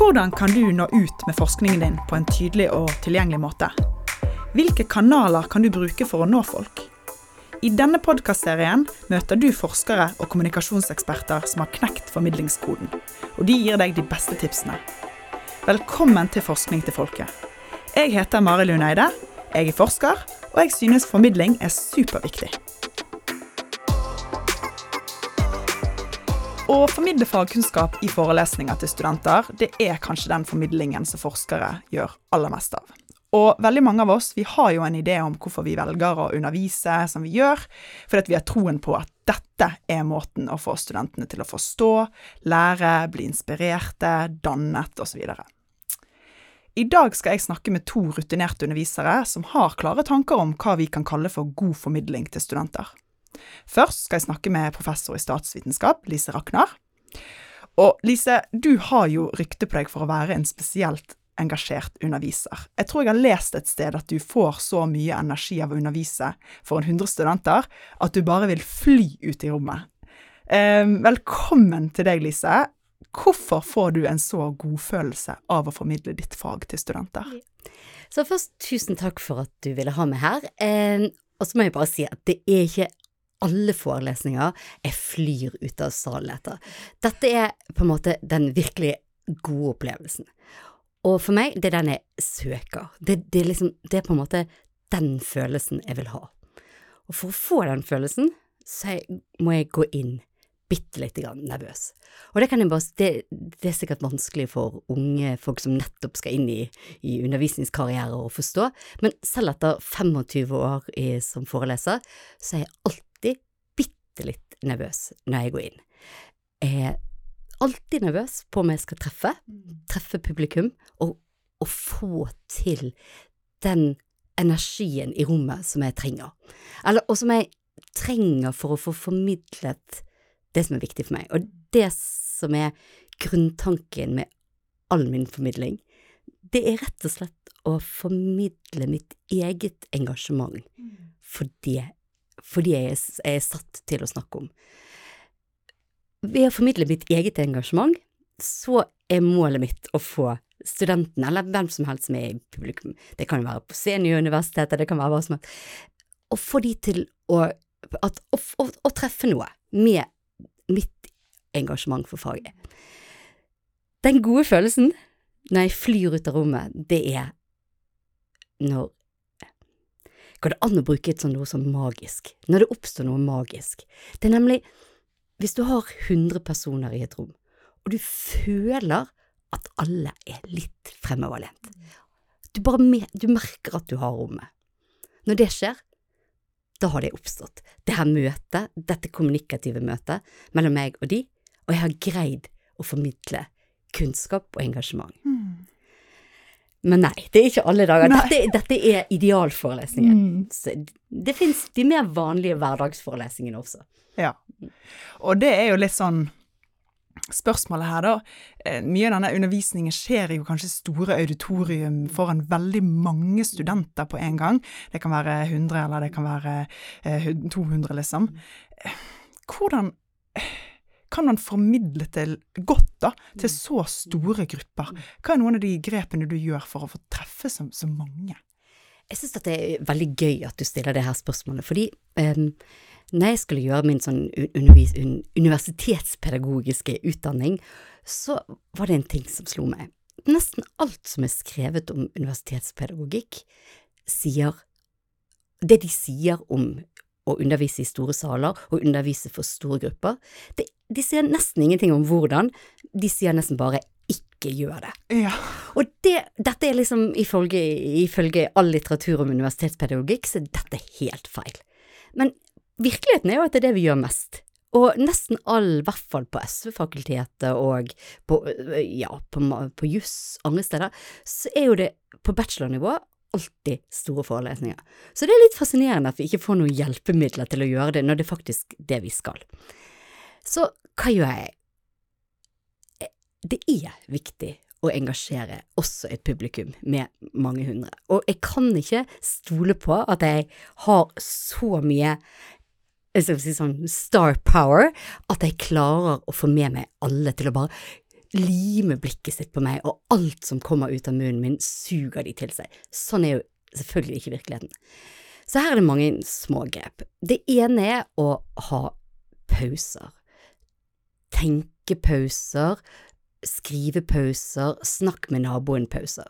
Hvordan kan du nå ut med forskningen din på en tydelig og tilgjengelig måte? Hvilke kanaler kan du bruke for å nå folk? I denne podkastserien møter du forskere og kommunikasjonseksperter som har knekt formidlingskoden, og de gir deg de beste tipsene. Velkommen til Forskning til folket. Jeg heter Mari Lund Eide, jeg er forsker, og jeg synes formidling er superviktig. Å formidle fagkunnskap i forelesninger til studenter, det er kanskje den formidlingen som forskere gjør aller mest av. Og veldig mange av oss vi har jo en idé om hvorfor vi velger å undervise som vi gjør, fordi vi har troen på at dette er måten å få studentene til å forstå, lære, bli inspirerte, dannet osv. I dag skal jeg snakke med to rutinerte undervisere som har klare tanker om hva vi kan kalle for god formidling til studenter. Først skal jeg snakke med professor i statsvitenskap, Lise Raknar. Og Lise, du har jo rykte på deg for å være en spesielt engasjert underviser. Jeg tror jeg har lest et sted at du får så mye energi av å undervise for en 100 studenter at du bare vil fly ut i rommet. Eh, velkommen til deg, Lise. Hvorfor får du en så god følelse av å formidle ditt fag til studenter? Så først, tusen takk for at du ville ha meg her. Eh, og så må jeg bare si at det er ikke alle forelesninger jeg flyr ut av salen etter. Dette er på en måte den virkelig gode opplevelsen. Og for meg, det er den jeg søker. Det, det, er liksom, det er på en måte den følelsen jeg vil ha. Og for å få den følelsen, så må jeg gå inn bitte lite grann nervøs. Og det, kan jeg bare, det, det, er sikkert vanskelig for unge folk som nettopp skal inn i, i undervisningskarrierer å forstå, men selv etter 25 år i, som foreleser, så er jeg alltid bitte litt nervøs når jeg går inn. Jeg er alltid nervøs på om jeg skal treffe, treffe publikum, og, og få til den energien i rommet som jeg trenger, eller, og som jeg trenger for å få formidlet det som er viktig for meg. Og det som er grunntanken med all min formidling, det er rett og slett å formidle mitt eget engasjement for det, for det jeg er satt til å snakke om. Ved å formidle mitt eget engasjement, så er målet mitt å få studentene, eller hvem som helst som er i publikum, det kan jo være på senioruniversitetet, det kan være hva som helst, å få de til å, at, å, å, å treffe noe med mitt engasjement for faget. Den gode følelsen når jeg flyr ut av rommet, det er når Går det an å bruke et sånt ord som magisk? Når det oppstår noe magisk. Det er nemlig hvis du har 100 personer i et rom, og du føler at alle er litt fremoverlent. Du, bare du merker at du har rommet. Når det skjer, da har det oppstått. Det her møtet, dette kommunikative møtet mellom meg og de, og jeg har greid å formidle kunnskap og engasjement. Mm. Men nei, det er ikke alle dager. Dette, dette, er idealforelesningen. Mm. det fins de mer vanlige hverdagsforelesningene også. Ja, og det er jo litt sånn spørsmålet her, da. Eh, mye av denne undervisningen skjer i jo kanskje store auditorium foran veldig mange studenter på en gang. Det kan være 100, eller det kan være 200, eh, liksom. Hvordan kan man formidle til godt da, til så store grupper? Hva er noen av de grepene du gjør for å få treffe så, så mange? Jeg syns det er veldig gøy at du stiller det her spørsmålet, fordi um, når jeg skulle gjøre min sånn universitetspedagogiske utdanning, så var det en ting som slo meg. Nesten alt som er skrevet om universitetspedagogikk, sier Det de sier om å undervise i store saler og undervise for store grupper, De, de sier nesten ingenting om hvordan, de sier nesten bare ikke gjør det. Ja. Og det, dette er liksom ifølge, ifølge all litteratur om universitetspedagogikk, så dette er helt feil. Men virkeligheten er jo at det er det vi gjør mest. Og nesten all, i hvert fall på SV-fakultetet og på, ja, på, på juss andre steder, så er jo det på bachelornivå alltid store forelesninger. Så det er litt fascinerende at vi ikke får noen hjelpemidler til å gjøre det, når det er faktisk det vi skal. Så hva gjør jeg? Det er viktig å engasjere også et publikum med mange hundre, og jeg kan ikke stole på at jeg har så mye jeg skal si sånn star power, at jeg klarer å få med meg alle til å bare limer blikket sitt på meg, og alt som kommer ut av munnen min, suger de til seg. Sånn er jo selvfølgelig ikke virkeligheten. Så her er det mange små grep. Det ene er å ha pauser. Tenkepauser, skrivepauser, snakk med naboen-pauser.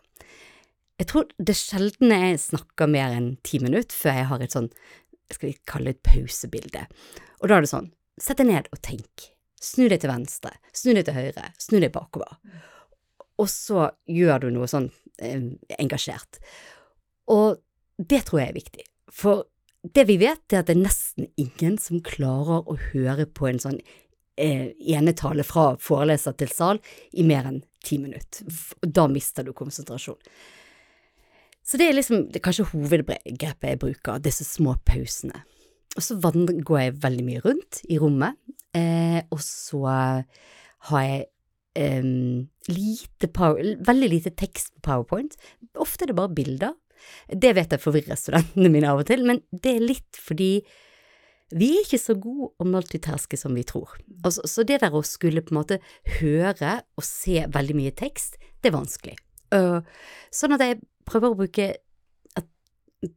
Jeg tror det er sjelden jeg snakker mer enn ti minutter før jeg har et sånn, skal vi kalle det et pausebilde. Og da er det sånn, sett deg ned og tenk. Snu deg til venstre, snu deg til høyre, snu deg bakover. Og så gjør du noe sånn eh, engasjert. Og det tror jeg er viktig. For det vi vet, er at det er nesten ingen som klarer å høre på en sånn eh, enetale fra foreleser til sal i mer enn ti minutter. Da mister du konsentrasjon. Så det er liksom det er kanskje hovedgrepet jeg bruker, disse små pausene. Og så går jeg veldig mye rundt i rommet, eh, og så har jeg eh, lite power, veldig lite tekst på powerpoint. Ofte er det bare bilder. Det vet jeg forvirrer studentene mine av og til, men det er litt fordi vi er ikke så gode å multitaske som vi tror. Altså, så det der å skulle på en måte høre og se veldig mye tekst, det er vanskelig. Uh, sånn at jeg prøver å bruke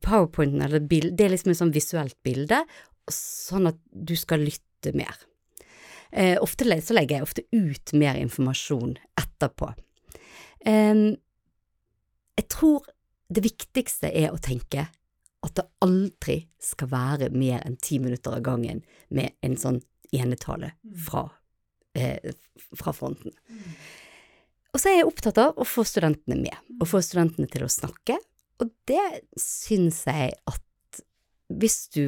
powerpointen, eller bild, det er liksom et sånn visuelt bilde, sånn at du skal lytte mer. Eh, ofte så legger jeg ofte ut mer informasjon etterpå. Eh, jeg tror det viktigste er å tenke at det aldri skal være mer enn ti minutter av gangen med en sånn enetale fra, eh, fra fronten. Og så er jeg opptatt av å få studentene med, og få studentene til å snakke, og det syns jeg at hvis du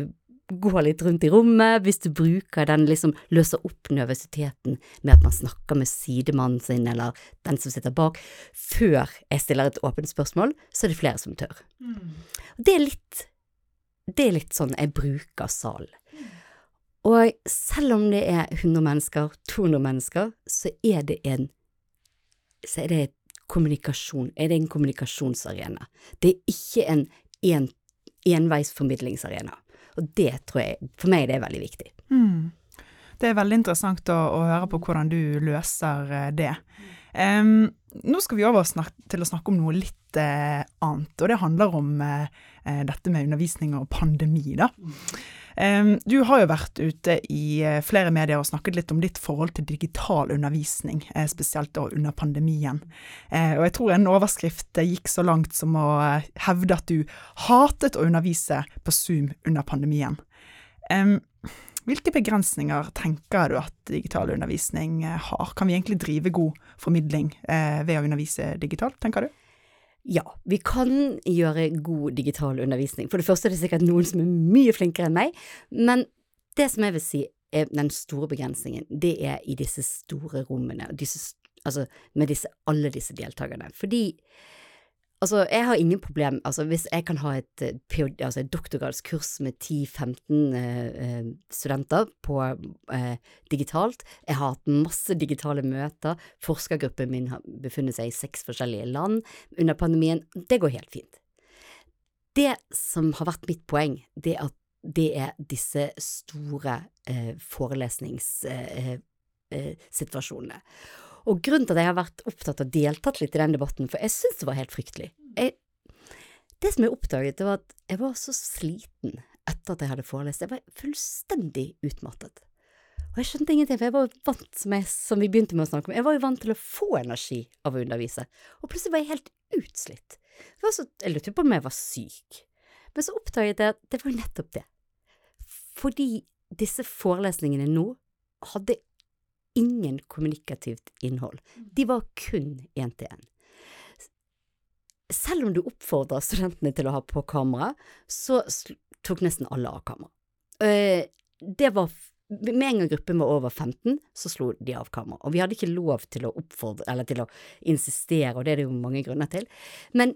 går litt rundt i rommet, hvis du bruker den, liksom løser opp nervøsiteten med at man snakker med sidemannen sin eller den som sitter bak, før jeg stiller et åpent spørsmål, så er det flere som tør. Mm. Det er litt det er litt sånn jeg bruker salen. Og selv om det er 100 mennesker, 200 mennesker, så er det en så er det kommunikasjon, er det en kommunikasjonsarena. Det er ikke en, en enveisformidlingsarena. Og det tror jeg, for meg det er veldig viktig. Mm. Det er veldig interessant å, å, høre på hvordan du løser eh, det. Um, nå skal vi over til å snakke om noe litt eh, annet, og det handler om eh, dette med undervisning og pandemi. da. Um, du har jo vært ute i uh, flere medier og snakket litt om ditt forhold til digital undervisning, spesielt da under pandemien. og jeg tror en overskrift gikk så langt som å hevde at du hatet å undervise på Zoom under pandemien. Um, hvilke begrensninger tenker du at digital undervisning eh, har? Kan vi egentlig drive god formidling eh, ved å undervise digitalt, tenker du? Ja, vi kan gjøre god digital undervisning. For det første er det sikkert noen som er mye flinkere enn meg, men det som jeg vil si er den store begrensningen, det er i disse store rommene, disse, altså med disse, alle disse deltakerne. Fordi Altså, jeg har ingen problem Altså, hvis jeg kan ha et, eh, altså et doktorgradskurs med 10-15 eh, eh, studenter på eh, digitalt Jeg har hatt masse digitale møter. Forskergruppen min har befunnet seg i seks forskjellige land under pandemien. Det går helt fint. Det som har vært mitt poeng, det er at det er disse store eh, forelesningssituasjonene. Eh, og grunnen til at jeg har vært opptatt av deltatt litt i den debatten, for jeg syns det var helt fryktelig. Jeg, det som jeg oppdaget, det var at jeg var så sliten etter at jeg hadde forelest. Jeg var fullstendig utmattet. Og jeg skjønte ingenting, for jeg var jo vant, som, som vi begynte med å snakke om, jeg var jo vant til å få energi av å undervise, og plutselig var jeg helt utslitt. Så, jeg lurte på om jeg var syk, men så oppdaget jeg at det var jo nettopp det. Fordi disse forelesningene nå hadde ingen kommunikativt innhold. De var kun én-til-én. Selv om du oppfordrer studentene til å ha på kamera, så tok nesten alle av kamera. Eh, det var med en gang gruppen var over 15, så slo de av kamera. Og vi hadde ikke lov til å oppfordre, eller til å insistere, og det er det jo mange grunner til. Men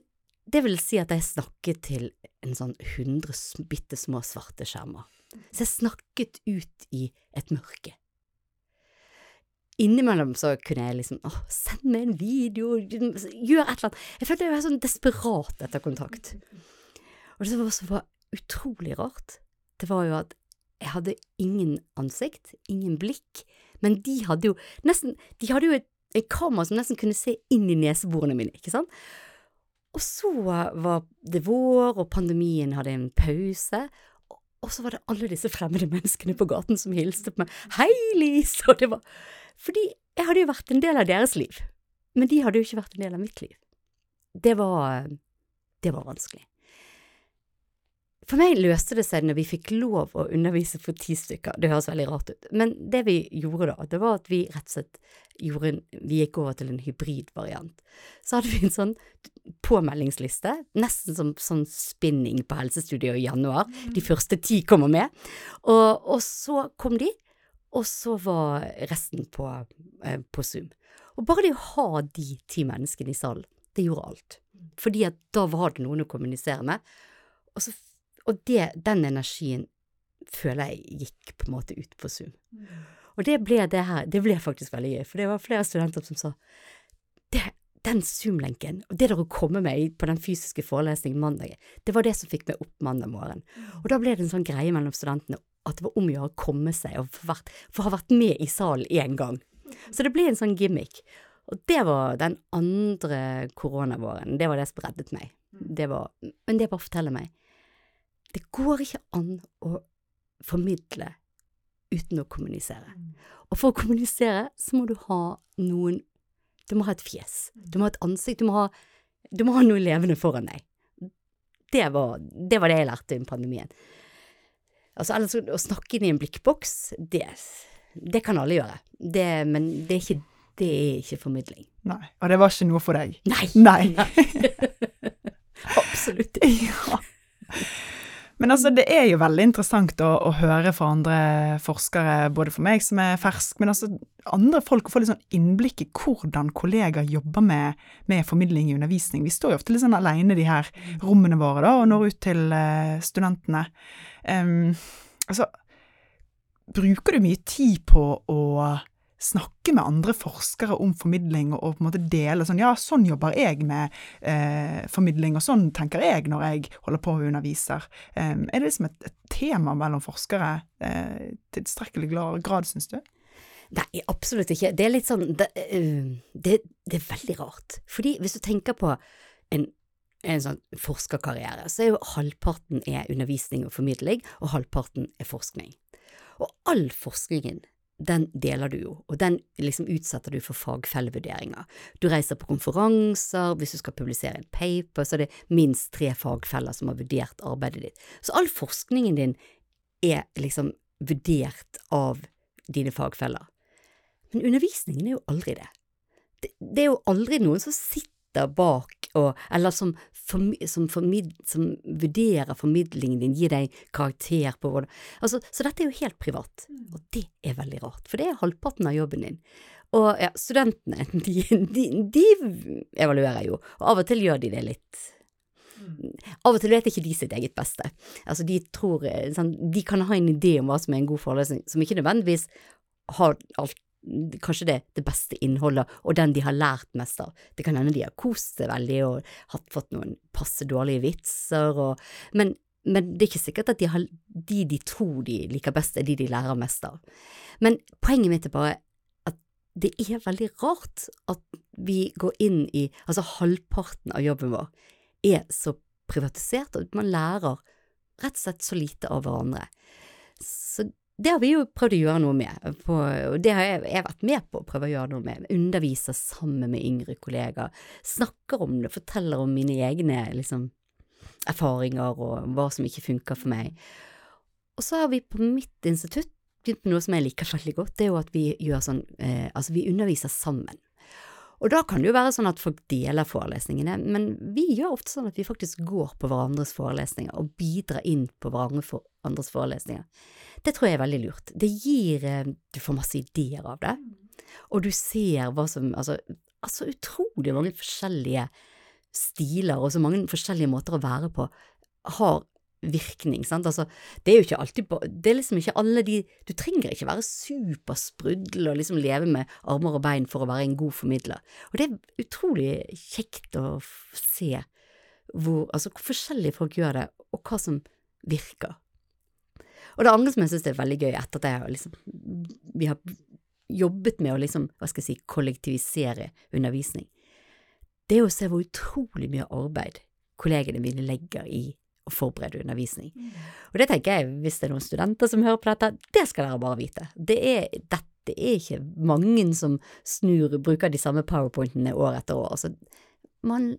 det vil si at jeg snakket til en sånn hundre bitte små svarte skjermer. Så jeg snakket ut i et mørke innimellom så kunne jeg liksom åh, send meg en video, gjør et eller annet. Jeg følte jeg var sånn desperat etter kontakt. Og det som var, utrolig rart, det var jo at jeg hadde ingen ansikt, ingen blikk, men de hadde jo nesten De hadde jo et en kamera som nesten kunne se inn i neseborene mine, ikke sant. Og så var det vår, og pandemien hadde en pause. Og så var det alle disse fremmede menneskene på gaten som hilste på meg. Hei, Lise! Og det var Fordi jeg hadde jo vært en del av deres liv, men de hadde jo ikke vært en del av mitt liv. Det var Det var vanskelig. For meg løste det seg når vi fikk lov å undervise for ti stykker. Det høres veldig rart ut, men det vi gjorde da, det var at vi rett og slett gjorde en Vi gikk over til en hybridvariant. Så hadde vi en sånn påmeldingsliste, nesten som sånn spinning på helsestudiet i januar. De første ti kommer med. Og, og så kom de, og så var resten på, eh, på Zoom. Og bare det å ha de ti menneskene i salen, det gjorde alt. Fordi at da var det noen å kommunisere med. Og, så, og det, den energien føler jeg gikk på en måte ut på Zoom. Og det ble det her, det ble faktisk veldig gøy, for det var flere studenter som sa det, den Zoom-lenken, og det der å komme med på den fysiske forelesningen mandag, det var det som fikk meg opp mandag morgen. Og da ble det en sånn greie mellom studentene at det var om å gjøre å komme seg og få, vært, få ha vært med i salen én gang. Så det ble en sånn gimmick. Og det var den andre koronavåren, det var det som reddet meg. Det var, men det bare forteller meg, det går ikke an å formidle uten å kommunisere. Og for å kommunisere så må du ha noen Du må ha et fjes. Du må ha et ansikt. Du må ha, du må ha noe levende foran deg. Det var, det var det jeg lærte under pandemien. Altså, ellers å snakke inn i en blikkboks, det, det kan alle gjøre. Det, men det er, ikke, det er ikke formidling. Nei. Og det var ikke noe for deg? Nei. Nei. Absolutt ikke. ja. Men altså, det er jo veldig interessant å, å høre fra andre forskere, både for meg som er fersk, men altså andre folk, å få litt sånn innblikk i hvordan kollegaer jobber med, med formidling i undervisning. Vi står jo ofte litt sånn alene i de her rommene våre da, og når ut til uh, studentene. Um, altså, bruker du mye tid på å snakke med andre forskere om formidling, og, på en måte dele sånn Ja, sånn jobber jeg med eh, formidling, og sånn tenker jeg når jeg holder på og underviser. Eh, er det liksom et, et tema mellom forskere eh, til tilstrekkelig grad, syns du? Nei, absolutt ikke. Det er litt sånn Det, øh, det, det er veldig rart. Fordi hvis du tenker på en, en sånn forskerkarriere, så er jo halvparten er undervisning og formidling, og halvparten er forskning. Og all forskningen, den deler du jo, og den liksom utsetter du for fagfellevurderinger. Du reiser på konferanser, hvis du skal publisere en paper, så er det minst tre fagfeller som har vurdert arbeidet ditt. Så all forskningen din er liksom vurdert av dine fagfeller. Men undervisningen er jo aldri det. Det, det er jo aldri noen som sitter bak og, eller som, formi, som, formid, som vurderer formidlingen din, gir deg karakter på hvordan altså, Så dette er jo helt privat, og det er veldig rart, for det er halvparten av jobben din. Og ja, studentene, de, de, de evaluerer jo, og av og til gjør de det litt av og til vet ikke de sitt eget beste. Altså, de tror eh, sånn, De kan ha en idé om hva som er en god forelesning, som ikke nødvendigvis har alt Kanskje det, det beste innholdet, og den de har lært mest av. Det kan hende de har kost seg veldig og hatt fått noen passe dårlige vitser, og, men, men det er ikke sikkert at de, har, de de tror de liker best, er de de lærer mest av. Men poenget mitt er bare at det er veldig rart at vi går inn i Altså halvparten av jobben vår er så privatisert, og man lærer rett og slett så lite av hverandre. Så det har vi jo prøvd å gjøre noe med, på, og det har jeg, jeg vært med på å prøve å gjøre noe med. Underviser sammen med yngre kollegaer, snakker om det, forteller om mine egne liksom, erfaringer og hva som ikke funker for meg. Og så har vi på mitt institutt begynt med noe som jeg liker veldig godt, det er jo at vi gjør sånn, eh, altså vi underviser sammen. Og da kan det jo være sånn at folk deler forelesningene, men vi gjør ofte sånn at vi faktisk går på hverandres forelesninger og bidrar inn på hverandres forelesninger. Det tror jeg er veldig lurt. Det gir eh, Du får masse ideer av det, og du ser hva som Altså, altså utrolig mange forskjellige stiler og så mange forskjellige måter å være på har virkning, sant. Altså, det er jo ikke alltid Det er liksom ikke alle de Du trenger ikke være supersprudel og liksom leve med armer og bein for å være en god formidler. Og det er utrolig kjekt å se hvor Altså hvor forskjellige folk gjør det, og hva som virker. Og det andre som jeg synes er veldig gøy, etter at jeg liksom Vi har jobbet med å liksom, hva skal jeg si, kollektivisere undervisning, det er å se hvor utrolig mye arbeid kollegene mine legger i å forberede undervisning. Og det tenker jeg, hvis det er noen studenter som hører på dette, det skal dere bare vite. Det er, dette er ikke mange som snur, bruker de samme powerpointene år etter år. Altså, man,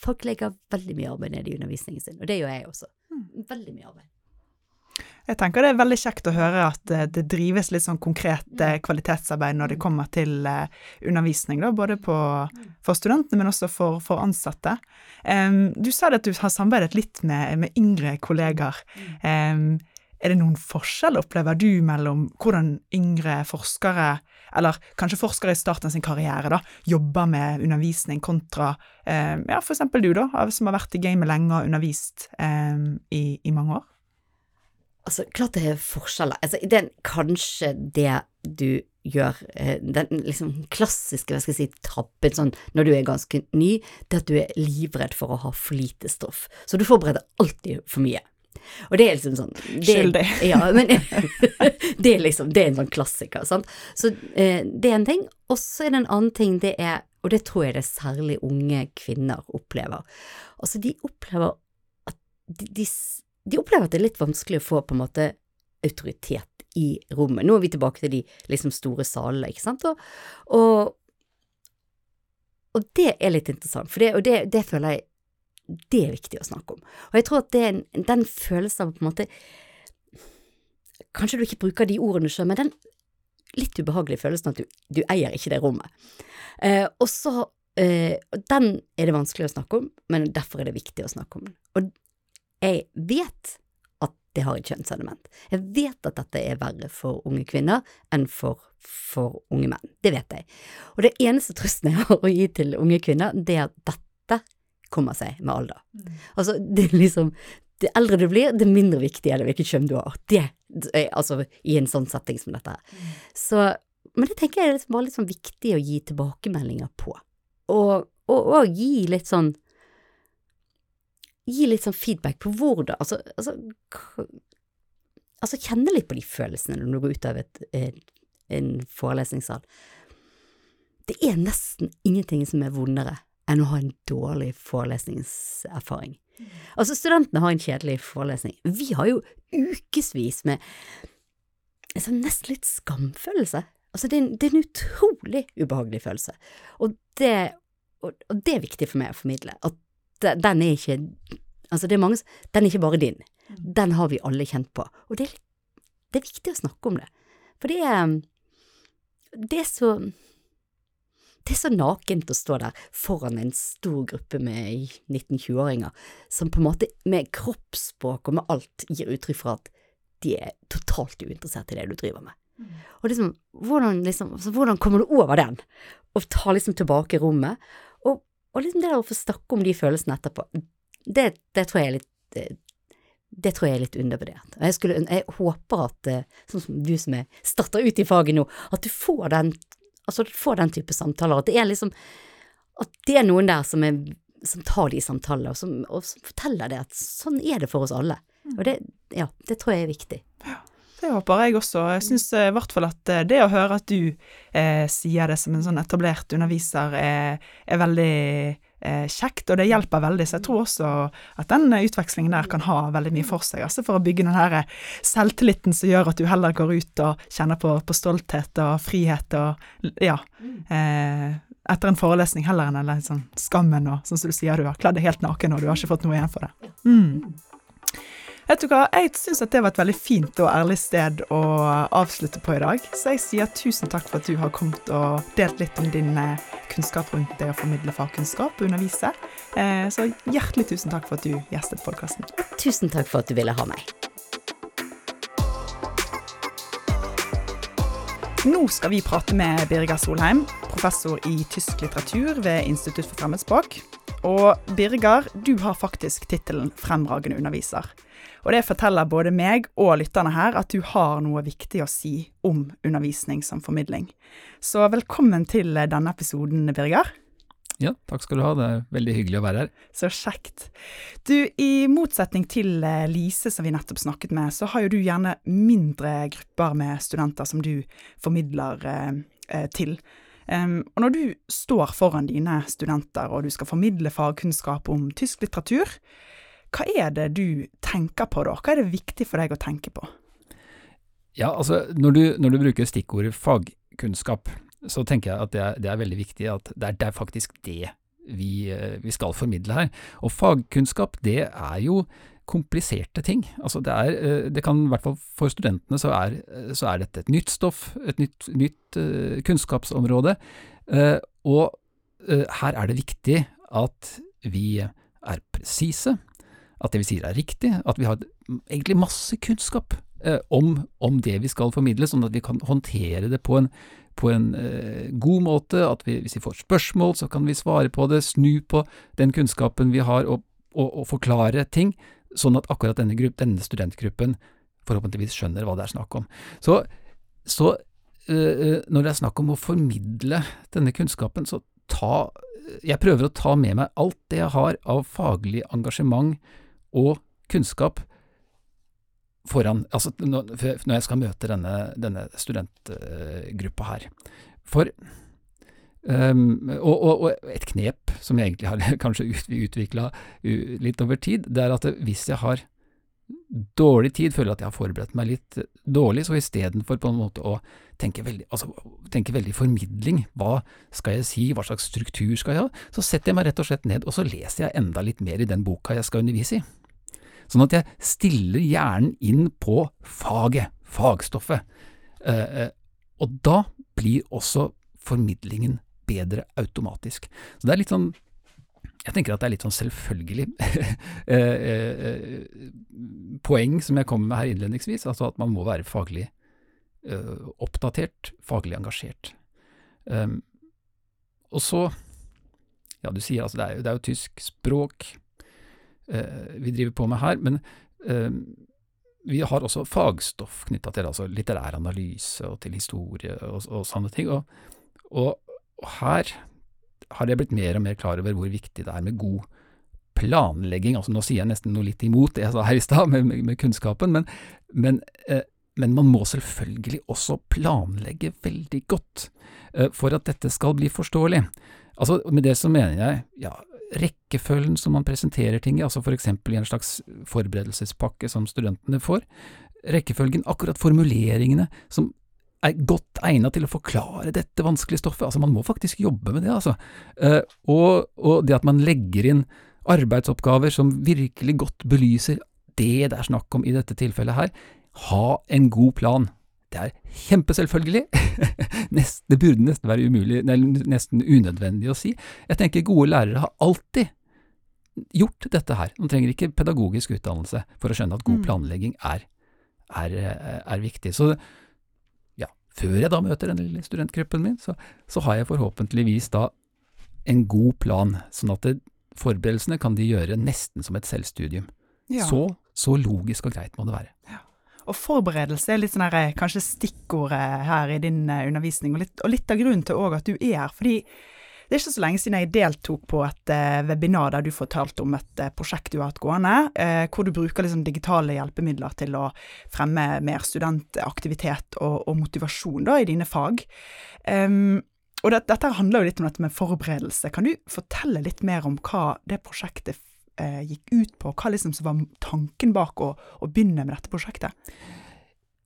folk legger veldig mye arbeid ned i undervisningen sin, og det gjør jeg også. Veldig mye arbeid. Jeg tenker det er veldig kjekt å høre at eh, det drives litt sånn konkret eh, kvalitetsarbeid når det kommer til uh, undervisning, da, både på, for studentene, men også for, for ansatte. Um, du sa at du har samarbeidet litt med, med yngre kollegaer. Um, er det noen forskjell, opplever du, mellom hvordan yngre forskere, eller kanskje forskere i starten av sin karriere, da, jobber med undervisning kontra um, ja, eksempel du, da, som har vært i gamet lenge og undervist i, i mange år? Altså, klart det er forskjeller. Altså, det er kanskje det du gjør, eh, den liksom klassiske, hva skal jeg si, trappen sånn når du er ganske ny, det at du er livredd for å ha for lite stoff. Så du forbereder alltid for mye. Og det er liksom sånn Skyldig. Ja, men det er liksom, det er en sånn klassiker, sant. Så eh, det er en ting. Og så er det en annen ting, det er, og det tror jeg det særlig unge kvinner opplever. Altså, de opplever at de, de de opplever at det er litt vanskelig å få på en måte autoritet i rommet. Nå er vi tilbake til de liksom store salene, ikke sant, og, og, og det er litt interessant, for det, og det, det, føler jeg det er viktig å snakke om. Og jeg tror at det en, den følelsen av på en måte Kanskje du ikke bruker de ordene sjøl, men den litt ubehagelige følelsen at du, du eier ikke det rommet. Eh, og så eh, Den er det vanskelig å snakke om, men derfor er det viktig å snakke om den. Og jeg vet at det har et kjønnselement. Jeg vet at dette er verre for unge kvinner enn for, for unge menn. Det vet jeg. Og det eneste trøsten jeg har å gi til unge kvinner, det er at dette kommer seg med alder. Mm. Altså, det er liksom det eldre du blir, det mindre viktig er det hvilket kjønn du har. Det, altså i en sånn setting som dette. Mm. Så, men det tenker jeg er liksom bare litt sånn viktig å gi tilbakemeldinger på. Og, og, og gi litt sånn gi litt sånn feedback på hvordan Altså, altså, altså kjenne litt på de følelsene når du går ut av et, en forelesningssal. Det er nesten ingenting som er vondere enn å ha en dårlig forelesningserfaring. Altså, studentene har en kjedelig forelesning. Vi har jo ukevis med altså, nesten litt skamfølelse. Altså, det er, en, det er en utrolig ubehagelig følelse. Og det, og, og det er viktig for meg å formidle. At den er ikke Altså, det er mange Den er ikke bare din. Mm. Den har vi alle kjent på. Og det, det er viktig å snakke om det. For det er Det er så det er så nakent å stå der foran en stor gruppe med 19-20-åringer som på en måte med kroppsspråk og med alt gir uttrykk for at de er totalt uinteressert i det du driver med. Mm. Og liksom, hvordan, liksom, altså, hvordan kommer du over den, og tar liksom tilbake rommet? Og liksom det å få snakke om de følelsene etterpå, det, det tror jeg er litt det, det tror jeg er litt undervurdert. Og jeg, skulle, jeg håper at, eh, sånn som du som er starter ut i faget nå, at du får den, altså du får den type samtaler. At det er liksom At det er noen der som, er, som tar de samtalene, og som, og som forteller det at sånn er det for oss alle. Mm. Og det, ja, det tror jeg er viktig. Ja. Det håper jeg også. Jeg syns eh, i hvert fall at eh, det å høre at du eh, sier det som en sånn etablert underviser, er, er veldig eh, kjekt, og det hjelper veldig. Så jeg tror også at den utvekslingen der kan ha veldig mye for seg, altså for å bygge den her selvtilliten som gjør at du heller går ut og kjenner på, på stolthet og frihet og ja. Eh, etter en forelesning heller enn eller sånn skammen og sånn som du sier, du har kledd deg helt naken og du har ikke fått noe igjen for det. Mm. Vet du hva, jeg syns at det var et veldig fint og ærlig sted å avslutte på i dag. Så jeg sier tusen takk for at du har kommet og delt litt om din eh, kunnskap rundt det å formidle fagkunnskap og undervise. Eh, så hjertelig tusen takk for at du gjestet podkasten. Tusen takk for at du ville ha meg. Nå skal vi prate med Birger Solheim, professor i tysk litteratur ved Institutt for fremmedspråk. Og Birger, du har faktisk tittelen Fremragende underviser. Og det forteller både meg og lytterne her at du har noe viktig å si om undervisning som formidling. Så velkommen til denne episoden, Birger. Ja, takk skal du ha. Det er veldig hyggelig å være her. Så kjekt. Du, i motsetning til eh, Lise som vi nettopp snakket med, så har jo du gjerne mindre grupper med studenter som du formidler eh, eh til. Og når du står foran dine studenter og du skal formidle fagkunnskap om tysk litteratur, hva er det du tenker på da? Hva er det viktig for deg å tenke på? Ja, altså når du, når du bruker stikkordet fagkunnskap, så tenker jeg at det er, det er veldig viktig at det er, det er faktisk det vi, eh, vi, skal formidle her. Og fagkunnskap, det er jo kompliserte ting. Altså det er, eh, det kan i hvert fall for studentene så er, så er dette et nytt stoff, et nytt, nytt uh, kunnskapsområde. Og her er det viktig at vi er presise, at det vi sier er riktig, at vi har egentlig masse kunnskap om, om, det vi skal formidle, sånn at vi kan håndtere det på en, på en god måte, at vi, hvis vi får spørsmål, så kan vi svare på det, snu på den kunnskapen vi har, og, og, og forklare ting sånn at akkurat denne, grupp, denne, studentgruppen forhåpentligvis skjønner hva det er snakk om. Så, så øh, når det er snakk om å formidle denne kunnskapen, så ta Jeg prøver å ta med meg alt det jeg har av faglig engasjement og kunnskap foran, altså når, jeg skal møte denne, denne studentgruppa her. For Um, og, og, og, et knep som jeg egentlig har kanskje ut, utvikla litt over tid, det er at hvis jeg har dårlig tid, føler at jeg har forberedt meg litt dårlig, så istedenfor på en måte å tenke veldig, altså, tenke veldig formidling, hva skal jeg si, hva slags struktur skal jeg ha, så setter jeg meg rett og slett ned og så leser jeg enda litt mer i den boka jeg skal undervise i. Sånn at jeg stiller hjernen inn på faget, fagstoffet, uh, og da blir også formidlingen bedre automatisk. Så det er litt sånn jeg tenker at det er litt sånn selvfølgelig eh, eh, eh, poeng som jeg kommer med her innledningsvis, altså at man må være faglig oppdatert, faglig engasjert. Um, og så, ja du sier altså det er jo, det er jo tysk språk vi driver på med her, men uh, vi har også fagstoff knytta til altså litterær analyse og til historie og, og sånne ting. Og, og og her har jeg blitt mer og mer klar over hvor viktig det er med god planlegging. Altså Nå sier jeg nesten noe litt imot det jeg sa her i stad, med, med, med, kunnskapen, men, men, eh, men, man må selvfølgelig også planlegge veldig godt eh, for at dette skal bli forståelig. Altså Med det så mener jeg ja, rekkefølgen som man presenterer ting i, altså eksempel i en slags forberedelsespakke som studentene får. Rekkefølgen, akkurat formuleringene som er godt egnet til å forklare dette vanskelige stoffet. Altså, man må faktisk jobbe med det, altså. Uh, og, og, det at man legger inn arbeidsoppgaver som virkelig godt belyser det det er snakk om i dette tilfellet her. Ha en god plan. Det er kjempeselvfølgelig. det burde nesten være umulig, nesten unødvendig å si. Jeg tenker gode lærere har alltid gjort dette her. Man trenger ikke pedagogisk utdannelse for å skjønne at god mm. planlegging er, er, er viktig. Så før jeg da møter den lille studentgruppen min, så, så har jeg forhåpentligvis da en god plan, sånn at det, forberedelsene kan de gjøre nesten som et selvstudium. Ja. Så, så logisk og greit må det være. Ja. Og forberedelse er litt sånn her, eh, kanskje stikkordet her i din eh, undervisning, og litt, og litt av grunnen til òg at du er her. fordi det er ikke så lenge siden jeg deltok på et uh, webinar der du fortalte om et uh, prosjekt du har hatt gående, uh, hvor du bruker liksom digitale hjelpemidler til å fremme mer studentaktivitet og, og motivasjon da, i dine fag. Um, og det, dette handler jo litt om dette med forberedelse. Kan du fortelle litt mer om hva det prosjektet gikk ut på, hva liksom som var tanken bak å, å begynne med dette prosjektet?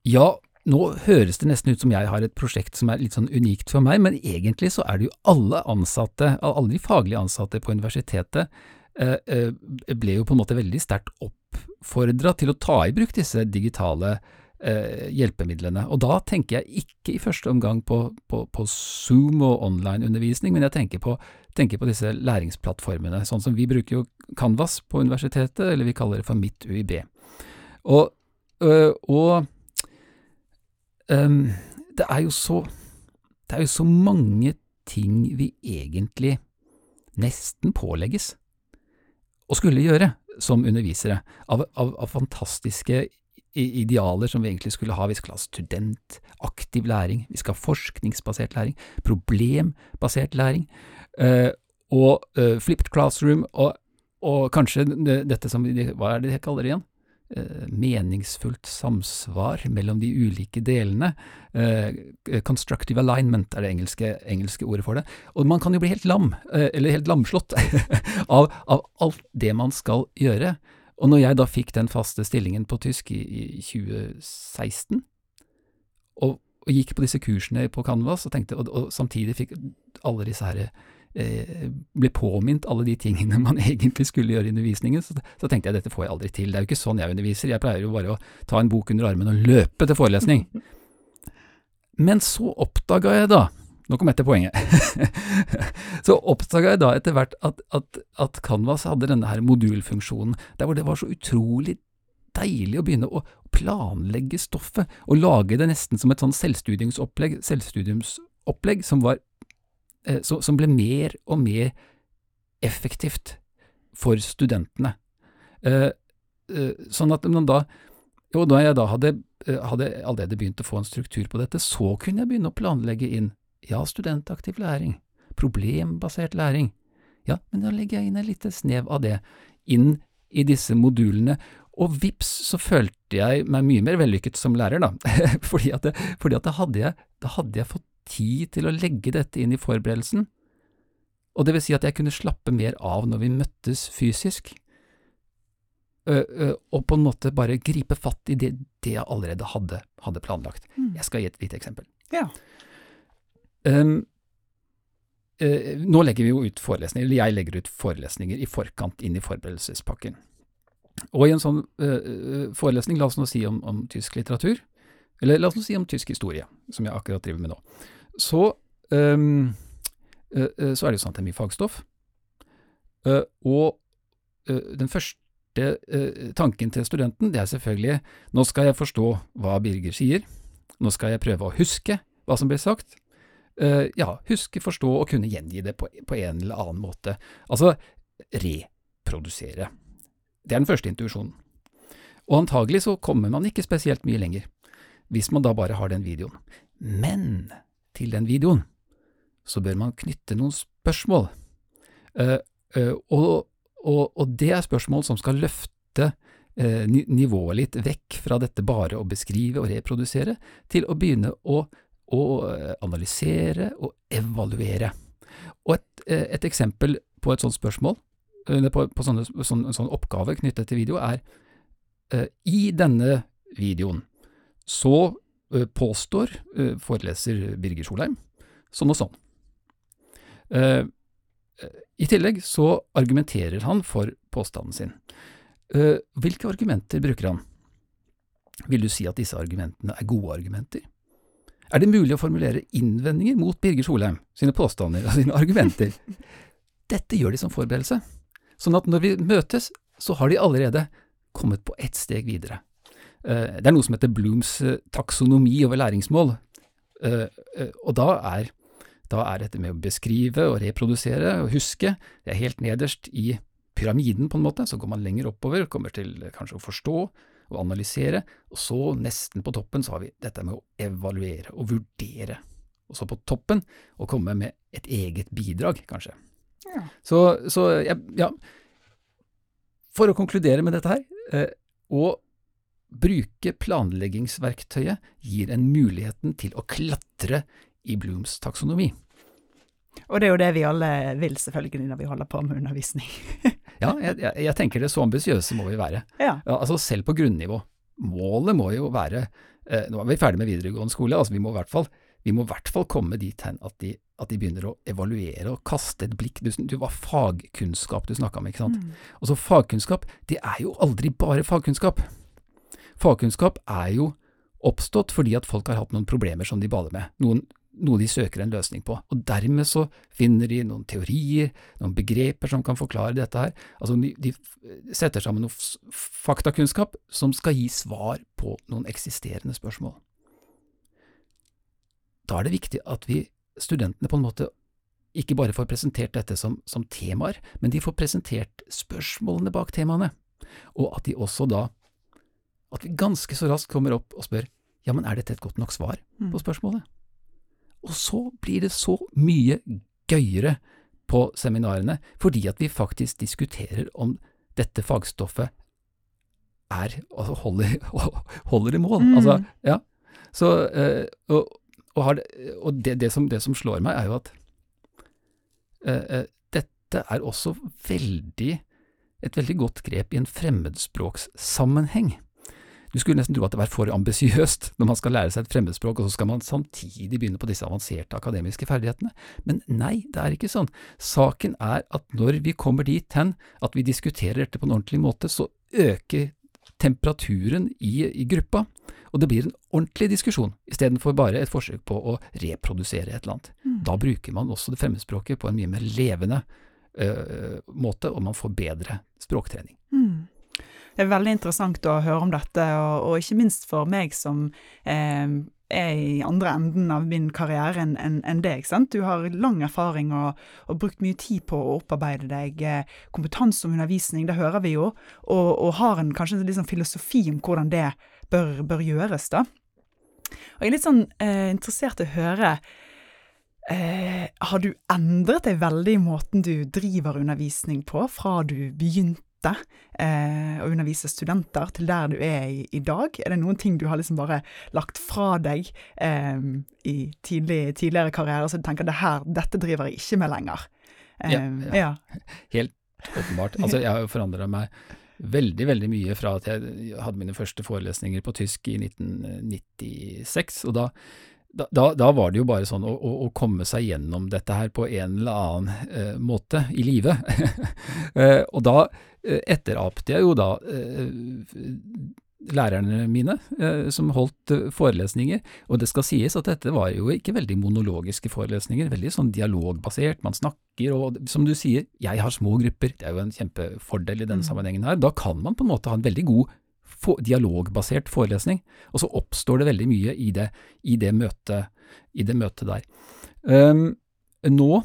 Ja, nå høres det nesten ut som jeg har et prosjekt som er litt sånn unikt for meg, men egentlig så er det jo alle ansatte, alle de faglige ansatte på universitetet, eh, eh, ble jo på en måte veldig sterkt oppfordra til å ta i bruk disse digitale eh, hjelpemidlene. Og da tenker jeg ikke i første omgang på, på, på Zoom og online-undervisning, men jeg tenker på, tenker på, disse læringsplattformene, sånn som vi bruker jo Canvas på universitetet, eller vi kaller det for Mitt UiB. Og, og um, det er jo så Det er jo så mange ting vi egentlig nesten pålegges å skulle gjøre som undervisere, av, av, av fantastiske idealer som vi egentlig skulle ha. Vi skal ha studentaktiv læring, vi skal ha forskningsbasert læring, problembasert læring. Uh, og uh, flipped classroom, og, og kanskje dette som Hva er det de kaller det igjen? Uh, meningsfullt samsvar mellom de ulike delene. Uh, constructive alignment er det engelske, engelske, ordet for det. Og man kan jo bli helt lam, eller helt lamslått, av, av, alt det man skal gjøre. Og når jeg da fikk den faste stillingen på tysk i, i 2016, og, og, gikk på disse kursene på Canvas, og, tenkte, og, og samtidig fikk alle disse her eh, ble påminnet alle de tingene man egentlig skulle gjøre i undervisningen, så, så, tenkte jeg dette får jeg aldri til. Det er jo ikke sånn jeg underviser, jeg pleier jo bare å ta en bok under armen og løpe til forelesning. Men så oppdaga jeg da, nå kom jeg til poenget, så oppdaga jeg da etter hvert at, at, at, Canvas hadde denne her modulfunksjonen, der hvor det var så utrolig deilig å begynne å planlegge stoffet, og lage det nesten som et sånn selvstudiumsopplegg, selvstudiumsopplegg som, var, eh, så, som ble mer og mer effektivt for studentene. Eh, eh, sånn at man da jo, da jeg da hadde, hadde allerede begynt å få en struktur på dette, så kunne jeg begynne å planlegge inn ja, studentaktiv læring, problembasert læring. Ja, men da legger jeg inn et lite snev av det inn i disse modulene, og vips så følte jeg meg mye mer vellykket som lærer, da, fordi, at, det, fordi at da, hadde jeg, da hadde jeg fått tid til å legge dette inn i forberedelsen, og det vil si at jeg kunne slappe mer av når vi møttes fysisk, og på en måte bare gripe fatt i det, det jeg allerede hadde, hadde planlagt. Mm. Jeg skal gi et lite eksempel. Ja. Um, uh, nå legger vi jo ut forelesninger, eller jeg legger ut forelesninger i forkant inn i forberedelsespakken. Og i en sånn uh, forelesning, la oss nå si om, om, tysk litteratur, eller la oss nå si om tysk historie, som jeg akkurat driver med nå, så, um, så er det jo sånn at det er mye fagstoff. og den første tanken til studenten, det er selvfølgelig nå skal jeg forstå hva Birger sier, nå skal jeg prøve å huske hva som ble sagt. Ja, huske, forstå og kunne gjengi det på, på, en eller annen måte. Altså reprodusere. Det er den første intuisjonen. Og antagelig så kommer man ikke spesielt mye lenger, hvis man da bare har den videoen. Men til den videoen så bør man knytte noen spørsmål, uh, uh, og, og, og, det er spørsmål som skal løfte uh, nivået litt vekk fra dette bare å beskrive og reprodusere, til å begynne å, å analysere og evaluere. Og et, et eksempel på et sånt spørsmål Eh, på, på sånne, sånn, sånn oppgave knyttet til video, er i denne videoen så påstår uh, foreleser Birger Solheim sånn og sånn. I tillegg så argumenterer han for påstanden sin. hvilke argumenter bruker han? Vil du si at disse argumentene er gode argumenter? Er det mulig å formulere innvendinger mot Birger Solheim sine påstander og sine argumenter? Dette gjør de som forberedelse. Sånn at når vi møtes, så har de allerede kommet på ett steg videre. Eh, det er noe som heter Blooms eh, taksonomi over læringsmål, eh, og da er, da er dette med å beskrive og reprodusere og huske, det er helt nederst i pyramiden på en måte, så går man lenger oppover, kommer til kanskje å forstå og analysere, og så nesten på toppen så har vi dette med å evaluere og vurdere, og så på toppen å komme med et eget bidrag, kanskje. Ja. Så, så ja, For å konkludere med dette her, og bruke planleggingsverktøyet gir en muligheten til å klatre i Blooms taksonomi. Og det er jo det vi alle vil, selvfølgelig, når vi holder på med undervisning. ja, jeg, jeg, jeg, tenker det så ambisiøse må vi være. Ja. ja. altså selv på grunnivå. Målet må jo være eh, Nå er vi ferdig med videregående skole, altså vi må i hvert fall, vi må i hvert fall komme dit hen at de at de begynner å evaluere og kaste et blikk. Du, det var fagkunnskap du snakka om, ikke sant. Mm. Og så fagkunnskap, det er jo aldri bare fagkunnskap. Fagkunnskap er jo oppstått fordi at folk har hatt noen problemer som de baler med, noen, noe de søker en løsning på. Og dermed så finner de noen teorier, noen begreper som kan forklare dette her. Altså de, de setter sammen noe faktakunnskap som skal gi svar på noen eksisterende spørsmål. Da er det viktig at vi studentene på en måte ikke bare får presentert dette som, som, temaer, men de får presentert spørsmålene bak temaene, og at de også da, at vi ganske så raskt kommer opp og spør ja, men er dette et godt nok svar mm. på spørsmålet? Og så blir det så mye gøyere på seminarene, fordi at vi faktisk diskuterer om dette fagstoffet er, altså holder, holder i mål. Mm. Altså, ja. Så, eh, og, og, og det, det, som, det, som, slår meg, er jo at eh, dette er også veldig, et veldig godt grep i en fremmedspråkssammenheng. Du skulle nesten tro at det var for ambisiøst når man skal lære seg et fremmedspråk, og så skal man samtidig begynne på disse avanserte akademiske ferdighetene. Men nei, det er ikke sånn. Saken er at når vi kommer dit hen at vi diskuterer dette på en ordentlig måte, så øker temperaturen i, i gruppa, og det blir en ordentlig diskusjon, istedenfor bare et forsøk på å reprodusere et eller annet. Mm. Da bruker man også det fremmedspråket på en mye mer levende uh, måte, og man får bedre språktrening. Mm. Det er veldig interessant å høre om dette, og, og ikke minst for meg som eh, er i andre enden av min karriere enn en, en deg. sant? Du har lang erfaring og, og, brukt mye tid på å opparbeide deg eh, kompetanse om undervisning, det hører vi jo, og, og har en, kanskje en liksom filosofi om hvordan det bør, bør, gjøres. da. Og Jeg er litt sånn eh, interessert i å høre eh, Har du endret deg veldig i måten du driver undervisning på, fra du begynte eh, å undervise studenter til der du er i, i, dag? Er det noen ting du har liksom bare lagt fra deg eh, i tidlig, tidligere karriere, så du tenker det her, dette driver jeg ikke med lenger? Eh, ja, ja. ja, Helt åpenbart. Altså, jeg har jo forandra meg veldig, veldig mye fra at jeg hadde mine første forelesninger på tysk i 1996. og da da, da, da, var det jo bare sånn å, å, å, komme seg gjennom dette her på en eller annen eh, måte i live. eh, og da eh, etterapte jeg jo da eh, lærerne mine eh, som holdt eh, forelesninger, og det skal sies at dette var jo ikke veldig monologiske forelesninger, veldig sånn dialogbasert, man snakker og som du sier, jeg har små grupper, det er jo en kjempefordel i denne mm. sammenhengen her, da kan man på en måte ha en veldig god dialogbasert forelesning, og så oppstår det veldig mye i det, i det, møtet, i det møtet, der. Um, nå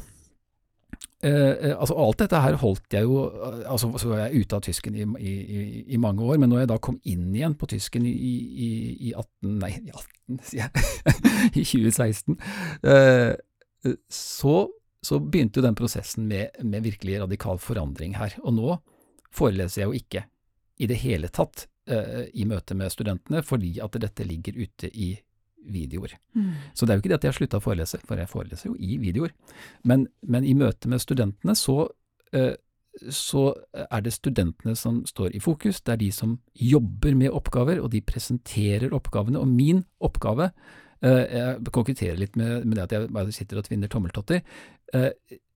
Uh, altså Alt dette her holdt jeg jo altså Så var jeg ute av tysken i, i, i, mange år, men når jeg da kom inn igjen på tysken i, i 18 Nei, i 18, sier jeg. I 2016. Uh, så, så, begynte jo den prosessen med, med, virkelig radikal forandring her. Og nå foreleser jeg jo ikke i det hele tatt i møte med studentene, fordi at dette ligger ute i videoer. Mm. Så det er jo ikke det at jeg har slutta å forelese, for jeg foreleser jo i videoer. Men, men i møte med studentene så, uh, så er det studentene som står i fokus. Det er de som jobber med oppgaver, og de presenterer oppgavene. Og min oppgave uh, Jeg konkurrerer litt med, med, det at jeg bare sitter og tvinner tommeltotter.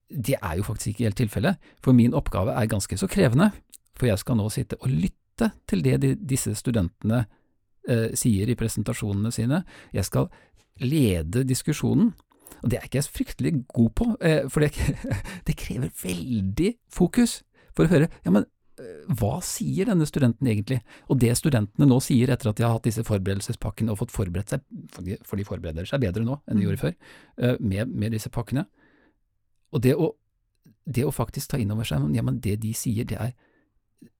det er jo faktisk ikke helt tilfellet, for min oppgave er ganske så krevende. For jeg skal nå sitte og lytte lytte til det de, disse studentene eh, sier i presentasjonene sine. Jeg skal lede diskusjonen. Og det er ikke jeg fryktelig god på, eh, for det, det, krever veldig fokus for å høre ja, men eh, hva sier denne studenten egentlig? Og det studentene nå sier etter at de har hatt disse forberedelsespakkene og fått forberedt seg, for de, for de forbereder seg bedre nå enn de gjorde før, eh, med, med, disse pakkene. Og det å, det å faktisk ta inn over seg ja, men det de sier, det er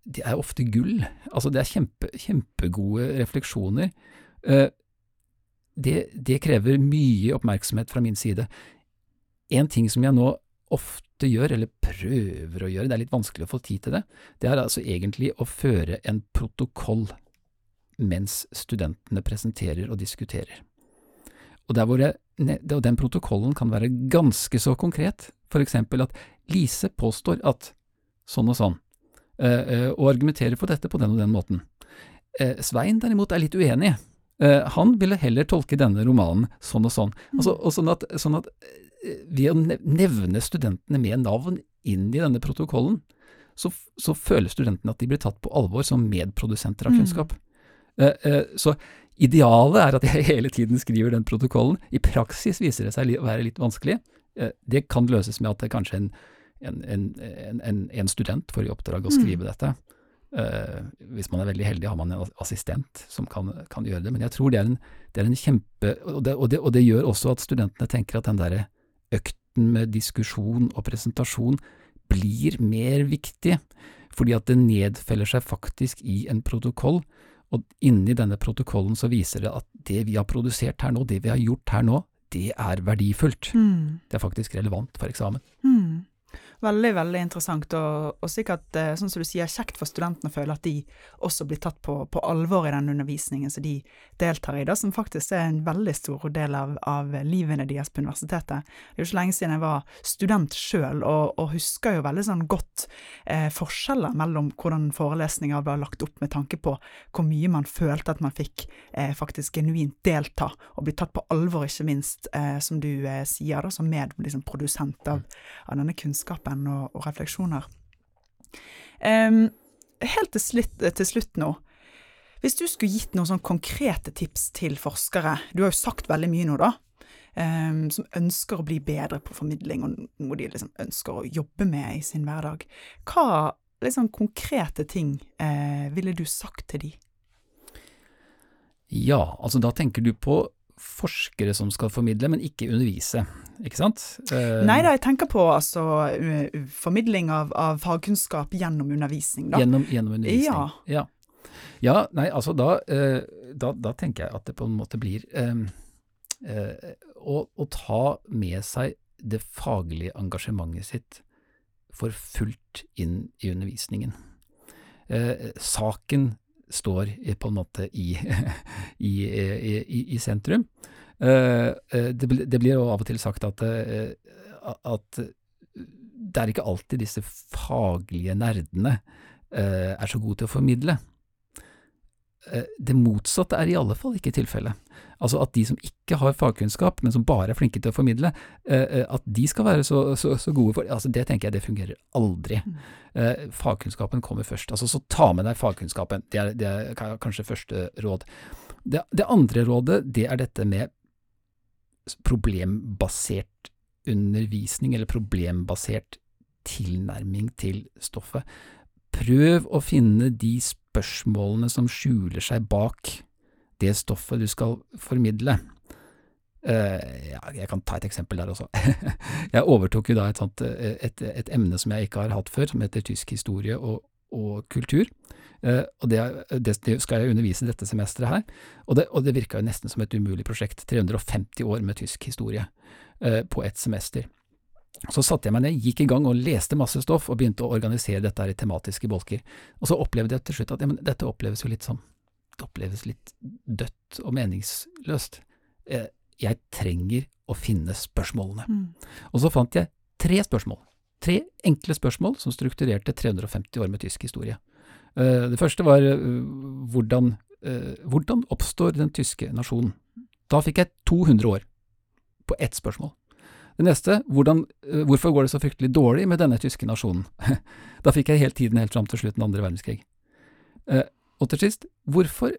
det er ofte gull. Altså, det er kjempe, kjempegode refleksjoner. Uh, det, det, krever mye oppmerksomhet fra min side. En ting som jeg nå ofte gjør, eller prøver å gjøre, det er litt vanskelig å få tid til det, det er altså egentlig å føre en protokoll mens studentene presenterer og diskuterer. Og, jeg, og den protokollen kan være ganske så konkret, for eksempel at Lise påstår at sånn og sånn, Eh, eh, og argumenterer for dette på den og den måten. Eh, Svein derimot er litt uenig. Han ville heller tolke denne romanen sånn og sånn. Mm. Altså, og sånn at, sånn at ved å nevne studentene med navn inn i denne protokollen, så, så, føler studentene at de blir tatt på alvor som medprodusenter av mm. kunnskap. Mm. Så idealet er at jeg hele tiden skriver den protokollen. I praksis viser det seg å være litt vanskelig. Det kan løses med at det kanskje en en, en, en, en student får i oppdrag å skrive mm. dette. Uh, hvis man er veldig heldig, har man en assistent som kan, kan gjøre det. Men jeg tror det er en, det er en kjempe og det, og, det, og det, gjør også at studentene tenker at den derre økten med diskusjon og presentasjon blir mer viktig, fordi at det nedfeller seg faktisk i en protokoll. Og inni denne protokollen så viser det at det vi har produsert her nå, det vi har gjort her nå, det er verdifullt. Mm. Det er faktisk relevant for eksamen. Mm. Veldig, veldig interessant, og, og sikkert, eh, sånn som du sier, kjekt for studentene å føle at de også blir tatt på, på alvor i den undervisningen som de deltar i, da, som faktisk er en veldig stor del av, av livene deres på universitetet. Det er jo ikke lenge siden jeg var student sjøl, og, og, husker jo veldig sånn godt eh, forskjeller mellom hvordan forelesninger ble lagt opp med tanke på hvor mye man følte at man fikk eh, faktisk genuint delta, og bli tatt på alvor, ikke minst, eh, som du eh, sier, da, som medprodusent liksom, av, av denne kunnskapen kunnskapen og, og refleksjoner. Um, helt til slutt, til slutt, nå. Hvis du skulle gitt noen sånn konkrete tips til forskere, du har jo sagt veldig mye nå, da, um, som ønsker å bli bedre på formidling, og noe de liksom ønsker å jobbe med i sin hverdag, hva liksom, konkrete ting uh, ville du sagt til de? Ja, altså da tenker du på forskere som skal formidle, men ikke undervise, ikke sant? Uh, Nei da, jeg tenker på altså uh, formidling av, av, fagkunnskap gjennom undervisning, da. Gjennom, gjennom undervisning, ja. ja. ja. nei, altså da, uh, da, da, tenker jeg at det på en måte blir å, å, ta med seg det faglige engasjementet sitt for fullt inn i undervisningen. saken står på en måte i, i, i, i sentrum. Eh, eh, det, det, blir jo av og til sagt at, eh, at det er ikke alltid disse faglige nerdene er så gode til å formidle. Det motsatte er i alle fall ikke tilfellet. Altså at de som ikke har fagkunnskap, men som bare er flinke til å formidle, at de skal være så, så, så gode for altså Det tenker jeg det fungerer aldri. Mm. Eh, fagkunnskapen kommer først. Altså, så ta med deg fagkunnskapen. Det er, det er kanskje første råd. Det, det, andre rådet, det er dette med problembasert undervisning, eller problembasert tilnærming til stoffet. Prøv å finne de spørsmålene som skjuler seg bak det stoffet du skal formidle. Uh, ja, jeg kan ta et eksempel der også. jeg overtok jo da et, sånt, eh, et, et, emne som jeg ikke har hatt før, som heter tysk historie og, og kultur. Uh, og det, det, skal jeg undervise dette semesteret her, og det, og det virka jo nesten som et umulig prosjekt. 350 år med tysk historie uh, på ett semester. Så satte jeg meg ned, gikk i gang og leste masse stoff, og begynte å organisere dette her i tematiske bolker. Og så opplevde jeg til slutt at ja, men dette oppleves jo litt sånn, det oppleves litt dødt og meningsløst. Eh, jeg trenger å finne spørsmålene. Mm. Og så fant jeg tre spørsmål. Tre enkle spørsmål som strukturerte 350 år med tysk historie. Uh, det første var uh, hvordan, hvordan oppstår den tyske nasjonen? Da fikk jeg 200 år på ett spørsmål. Det neste, hvordan, hvorfor går det så fryktelig dårlig med denne tyske nasjonen? da fikk jeg hele tiden helt fram til slutten av andre verdenskrig. og til sist, hvorfor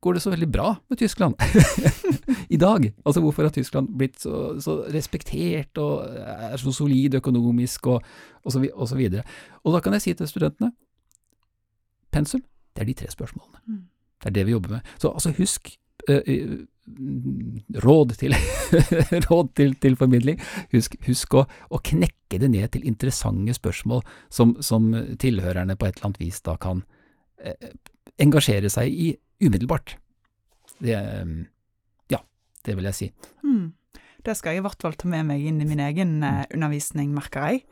går det så veldig bra med Tyskland i dag? Altså hvorfor har Tyskland blitt så, så respektert og er så solid økonomisk og, og, så, og så videre. Og da kan jeg si til studentene pensum, det er de tre spørsmålene. Mm. Det er det vi jobber med. Så altså husk råd, til, råd til, til, formidling. Husk, husk å, å, knekke det ned til interessante spørsmål som, som tilhørerne på et eller annet vis da kan eh, engasjere seg i umiddelbart. Det, ehm, ja, det vil jeg si. Mm. Det skal jeg i hvert fall ta med meg inn i min egen eh, undervisning, merker jeg.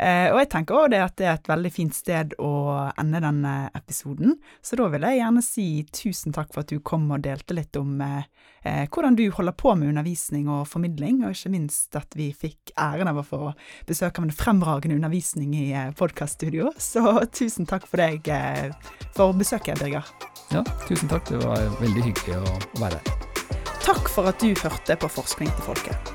Eh, og jeg tenker òg det at det er et veldig fint sted å ende denne episoden. Så da vil jeg gjerne si tusen takk for at du kom og delte litt om eh, hvordan du holder på med undervisning og formidling, og ikke minst at vi fikk æren av å få besøk av en fremragende undervisning i eh, podkaststudio. Så tusen takk for deg for besøket, Birger. Ja, tusen takk. Det var veldig hyggelig å være her. Takk for at du hørte på Forskning til folket.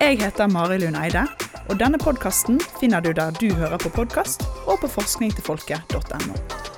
Jeg heter Mari Lund Eide, og denne podkasten finner du der du hører på podkast, og på forskningtilfolket.no.